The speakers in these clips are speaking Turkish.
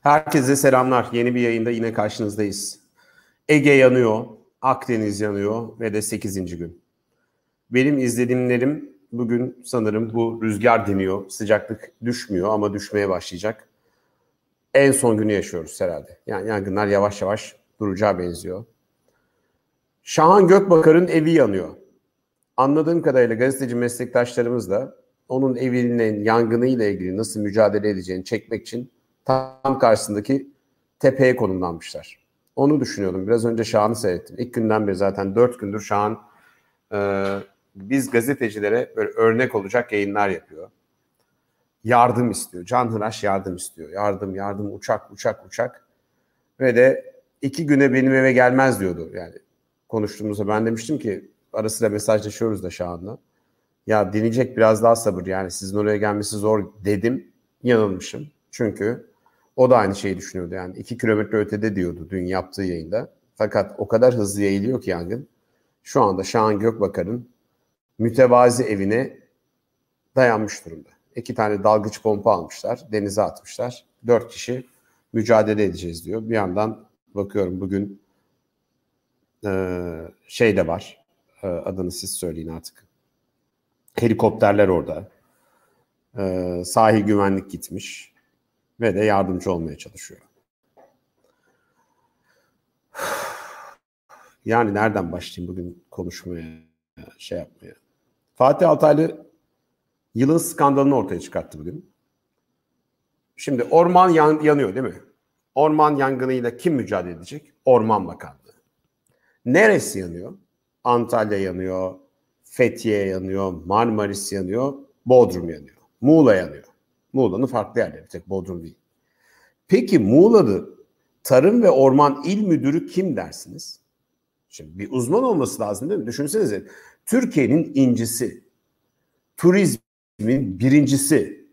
Herkese selamlar. Yeni bir yayında yine karşınızdayız. Ege yanıyor, Akdeniz yanıyor ve de 8. gün. Benim izlediğimlerim bugün sanırım bu rüzgar deniyor. Sıcaklık düşmüyor ama düşmeye başlayacak. En son günü yaşıyoruz herhalde. Yani yangınlar yavaş yavaş duracağı benziyor. Şahan Gökbakar'ın evi yanıyor. Anladığım kadarıyla gazeteci meslektaşlarımız da onun evinin yangınıyla ilgili nasıl mücadele edeceğini çekmek için tam karşısındaki tepeye konumlanmışlar. Onu düşünüyordum. Biraz önce Şahan'ı seyrettim. İlk günden beri zaten dört gündür Şahan e, biz gazetecilere böyle örnek olacak yayınlar yapıyor. Yardım istiyor. Can Hıraş yardım istiyor. Yardım, yardım, uçak, uçak, uçak. Ve de iki güne benim eve gelmez diyordu. Yani konuştuğumuzda ben demiştim ki ara sıra mesajlaşıyoruz da Şahan'la. Ya dinleyecek biraz daha sabır yani sizin oraya gelmesi zor dedim. Yanılmışım. Çünkü o da aynı şeyi düşünüyordu yani. iki kilometre ötede diyordu dün yaptığı yayında. Fakat o kadar hızlı yayılıyor ki yangın. Şu anda Şahan Gökbakar'ın mütevazi evine dayanmış durumda. İki tane dalgıç pompa almışlar, denize atmışlar. Dört kişi mücadele edeceğiz diyor. Bir yandan bakıyorum bugün e, şey de var. E, adını siz söyleyin artık. Helikopterler orada. E, sahil güvenlik gitmiş ve de yardımcı olmaya çalışıyor. Yani nereden başlayayım bugün konuşmaya, şey yapmaya? Fatih Altaylı yılın skandalını ortaya çıkarttı bugün. Şimdi orman yan, yanıyor değil mi? Orman yangınıyla kim mücadele edecek? Orman Bakanlığı. Neresi yanıyor? Antalya yanıyor, Fethiye yanıyor, Marmaris yanıyor, Bodrum yanıyor. Muğla yanıyor. Muğla'nın farklı yerleri, tek Bodrum değil. Peki Muğla'da Tarım ve Orman İl Müdürü kim dersiniz? Şimdi bir uzman olması lazım değil mi? Düşünsenize Türkiye'nin incisi, turizmin birincisi,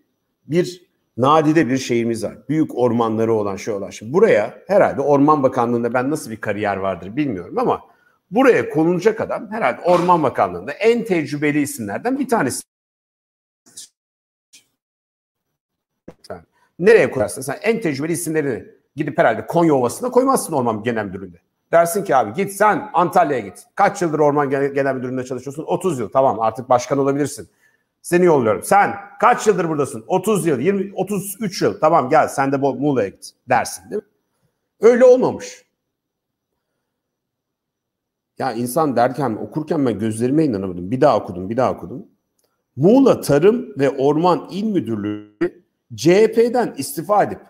bir nadide bir şeyimiz var. Büyük ormanları olan şey olan. Şimdi buraya herhalde Orman Bakanlığı'nda ben nasıl bir kariyer vardır bilmiyorum ama buraya konulacak adam herhalde Orman Bakanlığı'nda en tecrübeli isimlerden bir tanesi. Nereye koyarsın? Sen en tecrübeli isimlerini gidip herhalde Konya Ovası'na koymazsın Orman Genel Müdürlüğü'nde. Dersin ki abi git sen Antalya'ya git. Kaç yıldır Orman Genel Müdürlüğü'nde çalışıyorsun? 30 yıl. Tamam artık başkan olabilirsin. Seni yolluyorum. Sen kaç yıldır buradasın? 30 yıl, 20, 33 yıl. Tamam gel sen de Muğla'ya git dersin değil mi? Öyle olmamış. Ya insan derken okurken ben gözlerime inanamadım. Bir daha okudum, bir daha okudum. Muğla Tarım ve Orman İl Müdürlüğü CHP'den istifa edip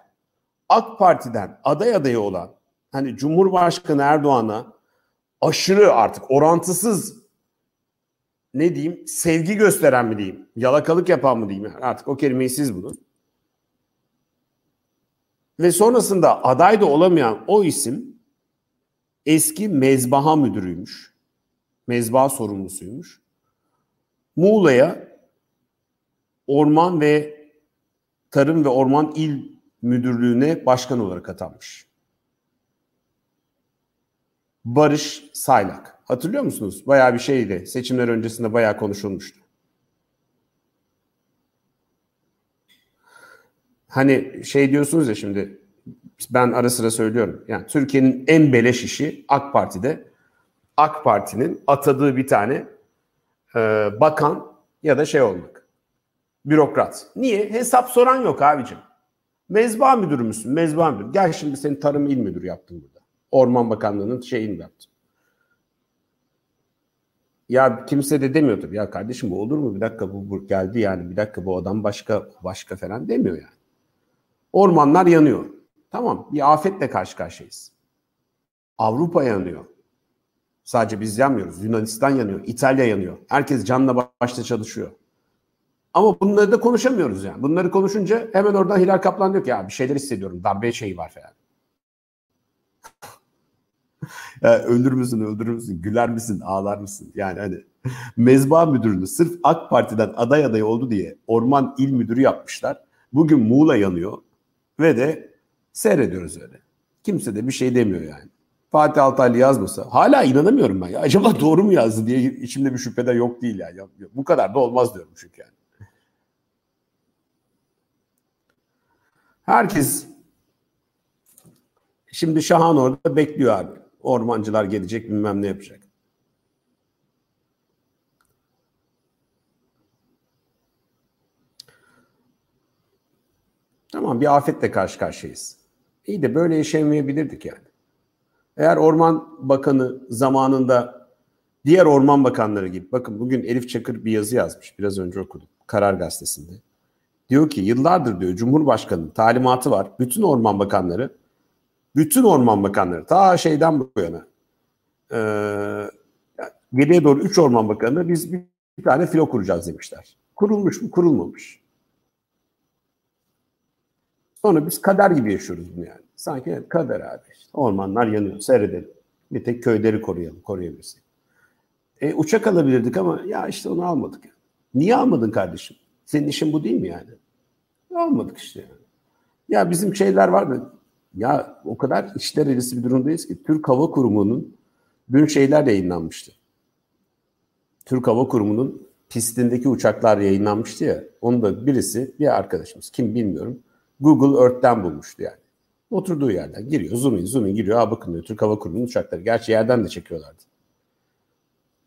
AK Parti'den aday adayı olan hani Cumhurbaşkanı Erdoğan'a aşırı artık orantısız ne diyeyim sevgi gösteren mi diyeyim yalakalık yapan mı diyeyim artık o kelimeyi siz bulun. Ve sonrasında aday da olamayan o isim eski mezbaha müdürüymüş. Mezbaha sorumlusuymuş. Muğla'ya Orman ve Tarım ve Orman İl Müdürlüğü'ne başkan olarak atanmış. Barış Saylak. Hatırlıyor musunuz? Bayağı bir şeydi. Seçimler öncesinde bayağı konuşulmuştu. Hani şey diyorsunuz ya şimdi ben ara sıra söylüyorum. Yani Türkiye'nin en beleş işi AK Parti'de AK Parti'nin atadığı bir tane e, bakan ya da şey olmak. Bürokrat. Niye? Hesap soran yok abicim. Mezba müdürü müsün? Mezba müdürü. Gel şimdi seni Tarım İl Müdürü yaptım burada. Orman Bakanlığı'nın şeyini yaptım. Ya kimse de demiyor tabii. Ya kardeşim bu olur mu? Bir dakika bu, bu geldi yani. Bir dakika bu adam başka başka falan demiyor yani. Ormanlar yanıyor. Tamam bir afetle karşı karşıyayız. Avrupa yanıyor. Sadece biz yanmıyoruz. Yunanistan yanıyor. İtalya yanıyor. Herkes canla başla çalışıyor. Ama bunları da konuşamıyoruz yani. Bunları konuşunca hemen oradan Hilal Kaplan diyor ki ya bir şeyler hissediyorum. Darbe şeyi var falan. ya öldür müsün, öldürür müsün, güler misin, ağlar mısın? Yani hani mezba müdürünü sırf AK Parti'den aday aday oldu diye orman il müdürü yapmışlar. Bugün Muğla yanıyor ve de seyrediyoruz öyle. Kimse de bir şey demiyor yani. Fatih Altaylı yazmasa hala inanamıyorum ben ya. Acaba doğru mu yazdı diye içimde bir şüphe de yok değil yani. Bu kadar da olmaz diyorum çünkü yani. Herkes Şimdi Şahan orada bekliyor abi. Ormancılar gelecek bilmem ne yapacak. Tamam bir afetle karşı karşıyayız. İyi de böyle yaşayamayabilirdik yani. Eğer Orman Bakanı zamanında diğer orman bakanları gibi bakın bugün Elif Çakır bir yazı yazmış biraz önce okudum Karar Gazetesi'nde. Diyor ki yıllardır diyor Cumhurbaşkanı'nın talimatı var. Bütün orman bakanları bütün orman bakanları ta şeyden bu yana e, geriye doğru 3 orman bakanı biz bir, bir tane filo kuracağız demişler. Kurulmuş mu? Kurulmamış. Sonra biz kader gibi yaşıyoruz bunu yani. Sanki evet, kader abi. İşte ormanlar yanıyor. Seyredelim. Bir tek köyleri koruyalım. Koruyabilirsek. E, uçak alabilirdik ama ya işte onu almadık. Niye almadın kardeşim? Senin işin bu değil mi yani? Almadık işte. Ya bizim şeyler var mı? Ya o kadar içler elisi bir durumdayız ki Türk Hava Kurumu'nun dün şeyler yayınlanmıştı. Türk Hava Kurumu'nun pistindeki uçaklar yayınlanmıştı ya. Onu da birisi bir arkadaşımız kim bilmiyorum Google Earth'ten bulmuştu yani. Oturduğu yerden giriyor. Zoom in, zoom in giriyor. Aa bakın diyor Türk Hava Kurumu'nun uçakları. Gerçi yerden de çekiyorlardı.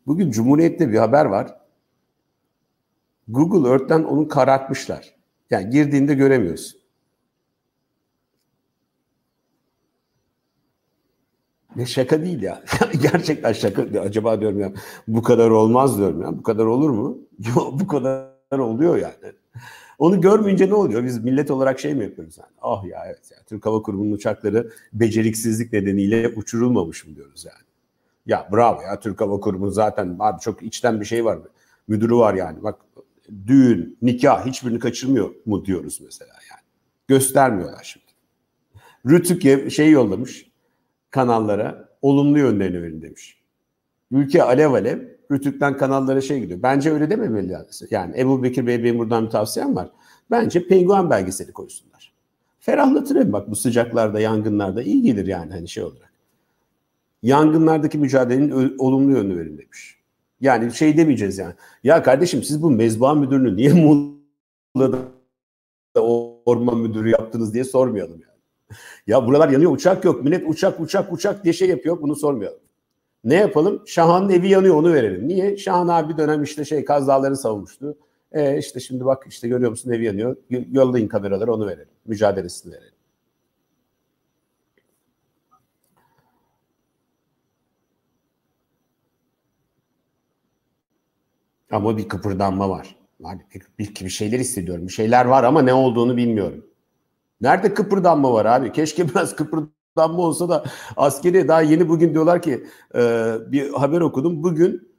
Bugün Cumhuriyet'te bir haber var. Google Earth'ten onu karartmışlar. Yani girdiğinde göremiyorsun. Ne şaka değil ya. Gerçekten şaka. Acaba diyorum ya bu kadar olmaz diyorum ya. Bu kadar olur mu? Yok bu kadar oluyor yani. Onu görmeyince ne oluyor? Biz millet olarak şey mi yapıyoruz yani? Ah ya evet ya Türk Hava Kurumu'nun uçakları beceriksizlik nedeniyle uçurulmamış mı diyoruz yani. Ya bravo ya Türk Hava Kurumu zaten abi çok içten bir şey var. Müdürü var yani. Bak düğün, nikah hiçbirini kaçırmıyor mu diyoruz mesela yani. Göstermiyorlar şimdi. Rütük şey yollamış kanallara olumlu yönlerini verin demiş. Ülke alev alev Rütük'ten kanallara şey gidiyor. Bence öyle dememeli. Yani Ebu Bekir Bey benim buradan bir tavsiyem var. Bence penguen belgeseli koysunlar. Ferahlatır hem bak bu sıcaklarda, yangınlarda iyi gelir yani hani şey olarak. Yangınlardaki mücadelenin olumlu yönünü verin demiş. Yani şey demeyeceğiz yani. Ya kardeşim siz bu mezba müdürünü niye Muğla'da orman müdürü yaptınız diye sormayalım yani. Ya buralar yanıyor uçak yok. Millet uçak uçak uçak diye şey yapıyor bunu sormayalım. Ne yapalım? Şahan'ın evi yanıyor onu verelim. Niye? Şahan abi dönem işte şey Kaz Dağları'nı savunmuştu. E işte şimdi bak işte görüyor musun evi yanıyor. Yollayın kameraları onu verelim. Mücadelesini verelim. Ama bir kıpırdanma var. Yani bir, bir şeyler hissediyorum. Bir şeyler var ama ne olduğunu bilmiyorum. Nerede kıpırdanma var abi? Keşke biraz kıpırdanma olsa da askeri daha yeni bugün diyorlar ki e, bir haber okudum. Bugün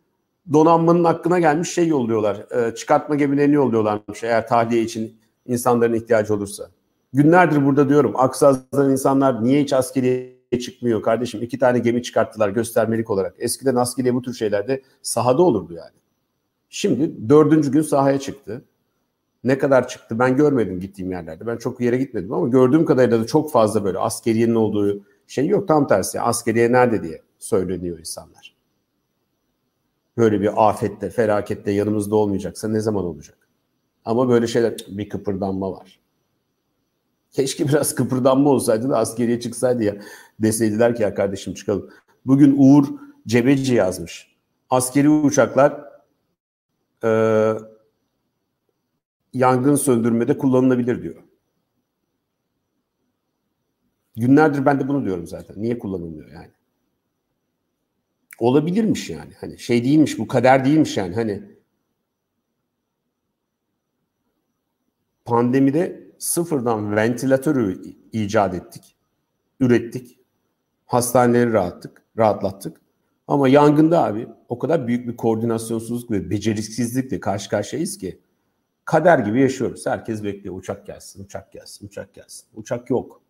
donanmanın hakkına gelmiş şey yolluyorlar. E, çıkartma gemilerini yolluyorlarmış eğer tahliye için insanların ihtiyacı olursa. Günlerdir burada diyorum Aksaz'dan insanlar niye hiç askeriye çıkmıyor kardeşim? İki tane gemi çıkarttılar göstermelik olarak. Eskiden askeriye bu tür şeylerde sahada olurdu yani. Şimdi dördüncü gün sahaya çıktı. Ne kadar çıktı ben görmedim gittiğim yerlerde. Ben çok yere gitmedim ama gördüğüm kadarıyla da çok fazla böyle askeriyenin olduğu şey yok. Tam tersi askeriye nerede diye söyleniyor insanlar. Böyle bir afette, felakette yanımızda olmayacaksa ne zaman olacak? Ama böyle şeyler bir kıpırdanma var. Keşke biraz kıpırdanma olsaydı da askeriye çıksaydı ya deseydiler ki ya kardeşim çıkalım. Bugün Uğur Cebeci yazmış. Askeri uçaklar e, yangın söndürmede kullanılabilir diyor. Günlerdir ben de bunu diyorum zaten. Niye kullanılmıyor yani? Olabilirmiş yani. Hani şey değilmiş bu kader değilmiş yani. Hani pandemide sıfırdan ventilatörü icat ettik. Ürettik. Hastaneleri rahattık, rahatlattık. Ama yangında abi o kadar büyük bir koordinasyonsuzluk ve beceriksizlikle karşı karşıyayız ki kader gibi yaşıyoruz. Herkes bekliyor uçak gelsin, uçak gelsin, uçak gelsin. Uçak yok.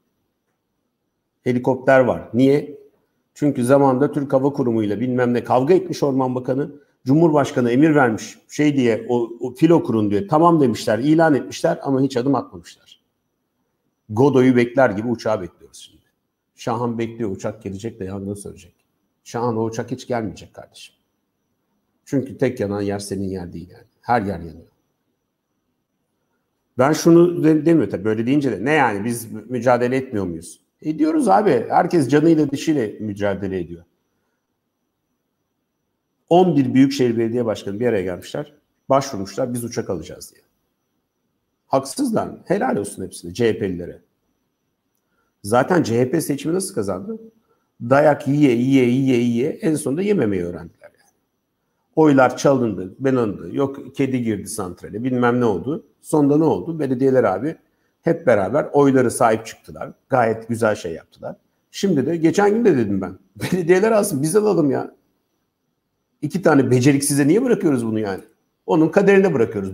Helikopter var. Niye? Çünkü zamanda Türk Hava Kurumu ile bilmem ne kavga etmiş Orman Bakanı. Cumhurbaşkanı emir vermiş şey diye o, o filo kurun diye tamam demişler ilan etmişler ama hiç adım atmamışlar. Godoy'u bekler gibi uçağı bekliyoruz şimdi. Şahan bekliyor uçak gelecek de yangın söyleyecek. Şahan o uçak hiç gelmeyecek kardeşim. Çünkü tek yanan yer senin yer değil yani. Her yer yanıyor. Ben şunu de, demiyor tabii böyle deyince de ne yani biz mücadele etmiyor muyuz? Ediyoruz abi. Herkes canıyla dişiyle mücadele ediyor. 11 Büyükşehir Belediye Başkanı bir araya gelmişler. Başvurmuşlar biz uçak alacağız diye. Haksızlar mı? Helal olsun hepsine CHP'lilere. Zaten CHP seçimi nasıl kazandı? Dayak yiye yiye yiye yiye en sonunda yememeyi öğrendiler. Yani. Oylar çalındı, benandı. Yok kedi girdi santrale bilmem ne oldu. Sonunda ne oldu? Belediyeler abi hep beraber oyları sahip çıktılar. Gayet güzel şey yaptılar. Şimdi de geçen gün de dedim ben. Belediyeler alsın biz alalım ya. İki tane beceriksize niye bırakıyoruz bunu yani? Onun kaderine bırakıyoruz.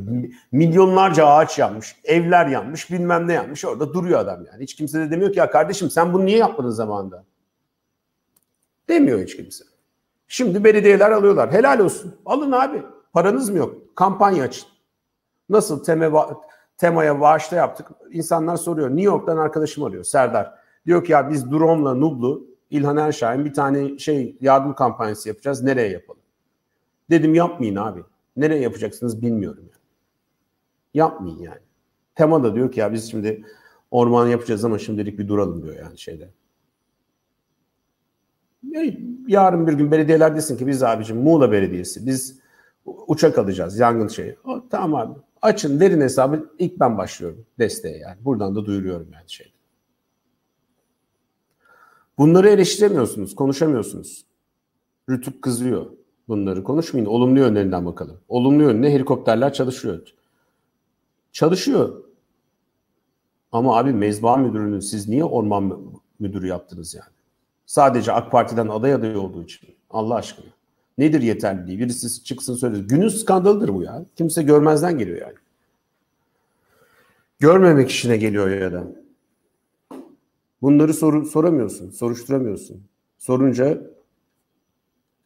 Milyonlarca ağaç yanmış, evler yanmış, bilmem ne yanmış. Orada duruyor adam yani. Hiç kimse de demiyor ki ya kardeşim sen bunu niye yapmadın zamanında? Demiyor hiç kimse. Şimdi belediyeler alıyorlar. Helal olsun. Alın abi. Paranız mı yok? Kampanya açın. Nasıl teme, temaya bağışta yaptık. İnsanlar soruyor. New York'tan arkadaşım arıyor. Serdar. Diyor ki ya biz drone'la Nublu, İlhan Erşahin bir tane şey yardım kampanyası yapacağız. Nereye yapalım? Dedim yapmayın abi. Nereye yapacaksınız bilmiyorum. Yani. Yapmayın yani. Tema da diyor ki ya biz şimdi orman yapacağız ama şimdilik bir duralım diyor yani şeyde. Yarın bir gün belediyeler desin ki biz abicim Muğla Belediyesi biz uçak alacağız yangın şeyi. O, tamam abi açın derin hesabı ilk ben başlıyorum desteğe yani. Buradan da duyuruyorum yani şeyde. Bunları eleştiremiyorsunuz, konuşamıyorsunuz. Rütük kızıyor bunları konuşmayın. Olumlu yönlerinden bakalım. Olumlu yönüne helikopterler çalışıyor. Çalışıyor. Ama abi mezba müdürünü siz niye orman müdürü yaptınız yani? Sadece AK Parti'den aday aday olduğu için. Allah aşkına. Nedir yeterliliği? Birisi çıksın söylesin. Günün skandalıdır bu ya. Kimse görmezden geliyor yani. Görmemek işine geliyor ya da. Bunları sor, soramıyorsun, soruşturamıyorsun. Sorunca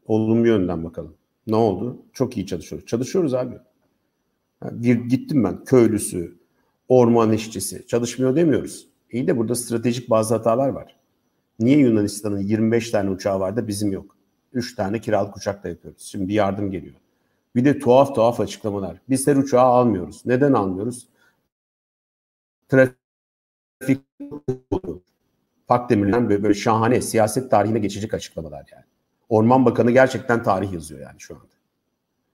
Olumlu yönden bakalım. Ne oldu? Çok iyi çalışıyoruz. Çalışıyoruz abi. Bir gittim ben köylüsü, orman işçisi çalışmıyor demiyoruz. İyi de burada stratejik bazı hatalar var. Niye Yunanistan'ın 25 tane uçağı var da bizim yok? 3 tane kiralık uçakla yapıyoruz. Şimdi bir yardım geliyor. Bir de tuhaf tuhaf açıklamalar. Biz her uçağı almıyoruz. Neden almıyoruz? Trafik Fakdemir'den böyle, böyle şahane siyaset tarihine geçecek açıklamalar yani. Orman Bakanı gerçekten tarih yazıyor yani şu anda.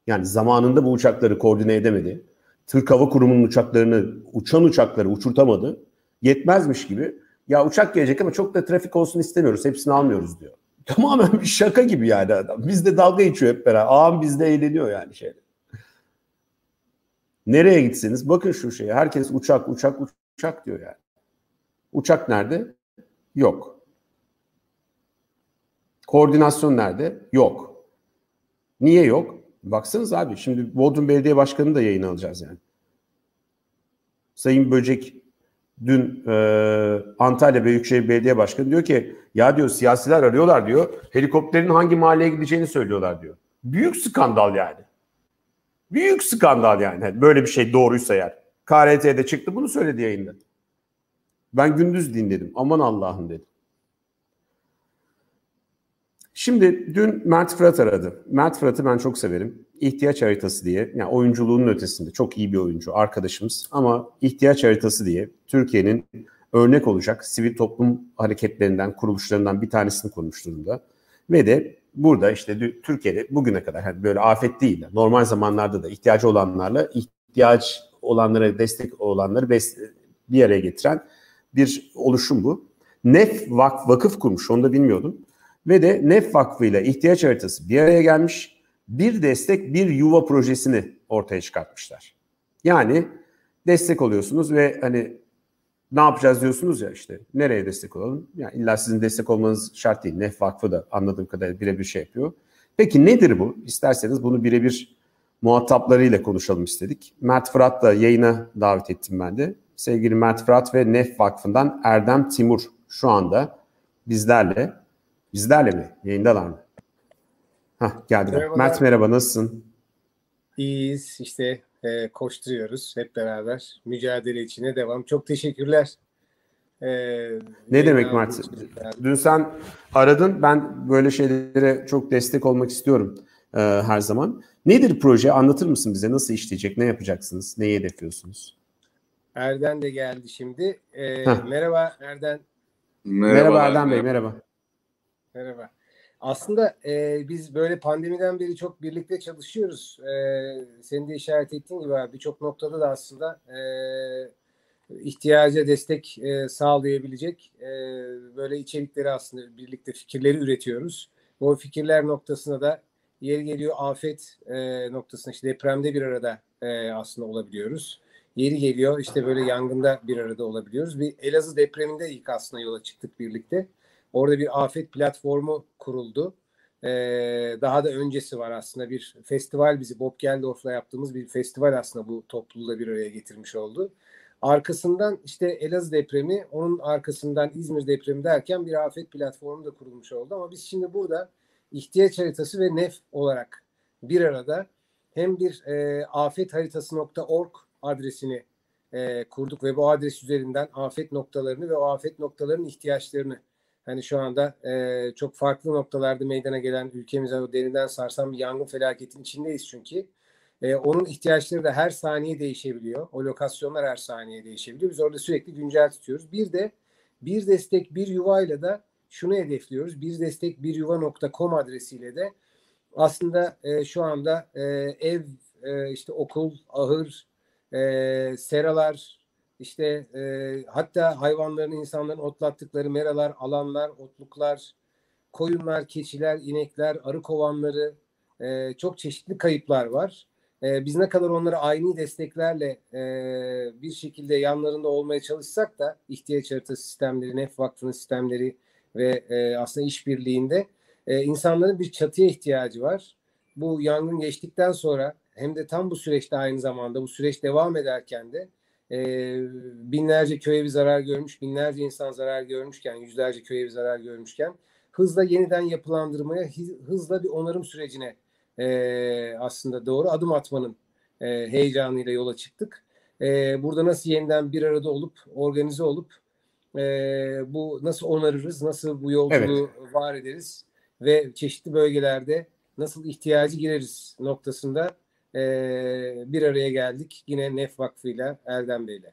Yani zamanında bu uçakları koordine edemedi. Türk Hava Kurumu'nun uçaklarını, uçan uçakları uçurtamadı. Yetmezmiş gibi. Ya uçak gelecek ama çok da trafik olsun istemiyoruz. Hepsini almıyoruz diyor. Tamamen bir şaka gibi yani adam. Bizde dalga geçiyor hep beraber. Ağam bizde eğleniyor yani şeyde. Nereye gitseniz bakın şu şeye. Herkes uçak, uçak, uçak diyor yani. Uçak nerede? Yok. Koordinasyon nerede? Yok. Niye yok? Baksanız abi şimdi Bodrum Belediye Başkanı da yayın alacağız yani. Sayın Böcek dün e, Antalya Büyükşehir Belediye Başkanı diyor ki ya diyor siyasiler arıyorlar diyor. Helikopterin hangi mahalleye gideceğini söylüyorlar diyor. Büyük skandal yani. Büyük skandal yani. Hani böyle bir şey doğruysa eğer. KRT'de çıktı bunu söyledi yayında. Ben gündüz dinledim. Aman Allah'ım dedim. Şimdi dün Mert Fırat aradı. Mert Fırat'ı ben çok severim. İhtiyaç haritası diye, yani oyunculuğunun ötesinde çok iyi bir oyuncu, arkadaşımız. Ama ihtiyaç haritası diye Türkiye'nin örnek olacak sivil toplum hareketlerinden, kuruluşlarından bir tanesini kurmuş durumda. Ve de burada işte Türkiye'de bugüne kadar hani böyle afet değil, normal zamanlarda da ihtiyacı olanlarla ihtiyaç olanlara destek olanları bir araya getiren bir oluşum bu. Nef Vak Vakıf kurmuş, onu da bilmiyordum ve de Nef Vakfı ile ihtiyaç haritası bir araya gelmiş. Bir destek bir yuva projesini ortaya çıkartmışlar. Yani destek oluyorsunuz ve hani ne yapacağız diyorsunuz ya işte nereye destek olalım? Yani illa sizin destek olmanız şart değil. Nef Vakfı da anladığım kadarıyla birebir şey yapıyor. Peki nedir bu? İsterseniz bunu birebir muhataplarıyla konuşalım istedik. Mert Fırat da yayına davet ettim ben de. Sevgili Mert Fırat ve Nef Vakfı'ndan Erdem Timur şu anda bizlerle. Bizlerle mi? Yayındalar mı? Hah geldi. Merhabalar. Mert merhaba nasılsın? İyiyiz işte e, koşturuyoruz hep beraber. Mücadele içine devam. Çok teşekkürler. E, ne demek Mert? Dün sen aradın. Ben böyle şeylere çok destek olmak istiyorum e, her zaman. Nedir proje? Anlatır mısın bize? Nasıl işleyecek? Ne yapacaksınız? Neyi hedefliyorsunuz? Erden de geldi şimdi. E, merhaba Erden. Merhaba Erdem Bey, merhaba. Merhaba. Aslında e, biz böyle pandemiden beri çok birlikte çalışıyoruz. E, senin de işaret ettiğin gibi birçok noktada da aslında e, ihtiyaca destek e, sağlayabilecek e, böyle içerikleri aslında birlikte fikirleri üretiyoruz. Bu fikirler noktasına da yeri geliyor afet e, noktasında işte depremde bir arada e, aslında olabiliyoruz. Yeri geliyor işte böyle yangında bir arada olabiliyoruz. Bir Elazığ depreminde ilk aslında yola çıktık birlikte. Orada bir afet platformu kuruldu. Ee, daha da öncesi var aslında bir festival bizi Bob Geldorf'la yaptığımız bir festival aslında bu topluluğu bir araya getirmiş oldu. Arkasından işte Elazığ depremi, onun arkasından İzmir depremi derken bir afet platformu da kurulmuş oldu. Ama biz şimdi burada ihtiyaç haritası ve nef olarak bir arada hem bir e, afetharitası.org adresini e, kurduk ve bu adres üzerinden afet noktalarını ve o afet noktalarının ihtiyaçlarını hani şu anda e, çok farklı noktalarda meydana gelen ülkemize derinden sarsan bir yangın felaketin içindeyiz çünkü. E, onun ihtiyaçları da her saniye değişebiliyor. O lokasyonlar her saniye değişebiliyor. Biz orada sürekli güncel tutuyoruz. Bir de bir destek bir yuvayla da şunu hedefliyoruz. Bir destek bir yuva.com adresiyle de aslında e, şu anda e, ev, e, işte okul, ahır, e, seralar, işte e, hatta hayvanların, insanların otlattıkları meralar, alanlar, otluklar, koyunlar, keçiler, inekler, arı kovanları, e, çok çeşitli kayıplar var. E, biz ne kadar onları aynı desteklerle e, bir şekilde yanlarında olmaya çalışsak da ihtiyaç haritası sistemleri, Nef Vakfı'nın sistemleri ve e, aslında işbirliğinde e, insanların bir çatıya ihtiyacı var. Bu yangın geçtikten sonra hem de tam bu süreçte aynı zamanda bu süreç devam ederken de e, binlerce köy evi zarar görmüş, binlerce insan zarar görmüşken, yüzlerce köy evi zarar görmüşken hızla yeniden yapılandırmaya, hızla bir onarım sürecine e, aslında doğru adım atmanın e, heyecanıyla yola çıktık. E, burada nasıl yeniden bir arada olup, organize olup e, bu nasıl onarırız, nasıl bu yolculuğu evet. var ederiz ve çeşitli bölgelerde nasıl ihtiyacı gireriz noktasında e, bir araya geldik. Yine Nef Vakfı ile Erdem Bey'le.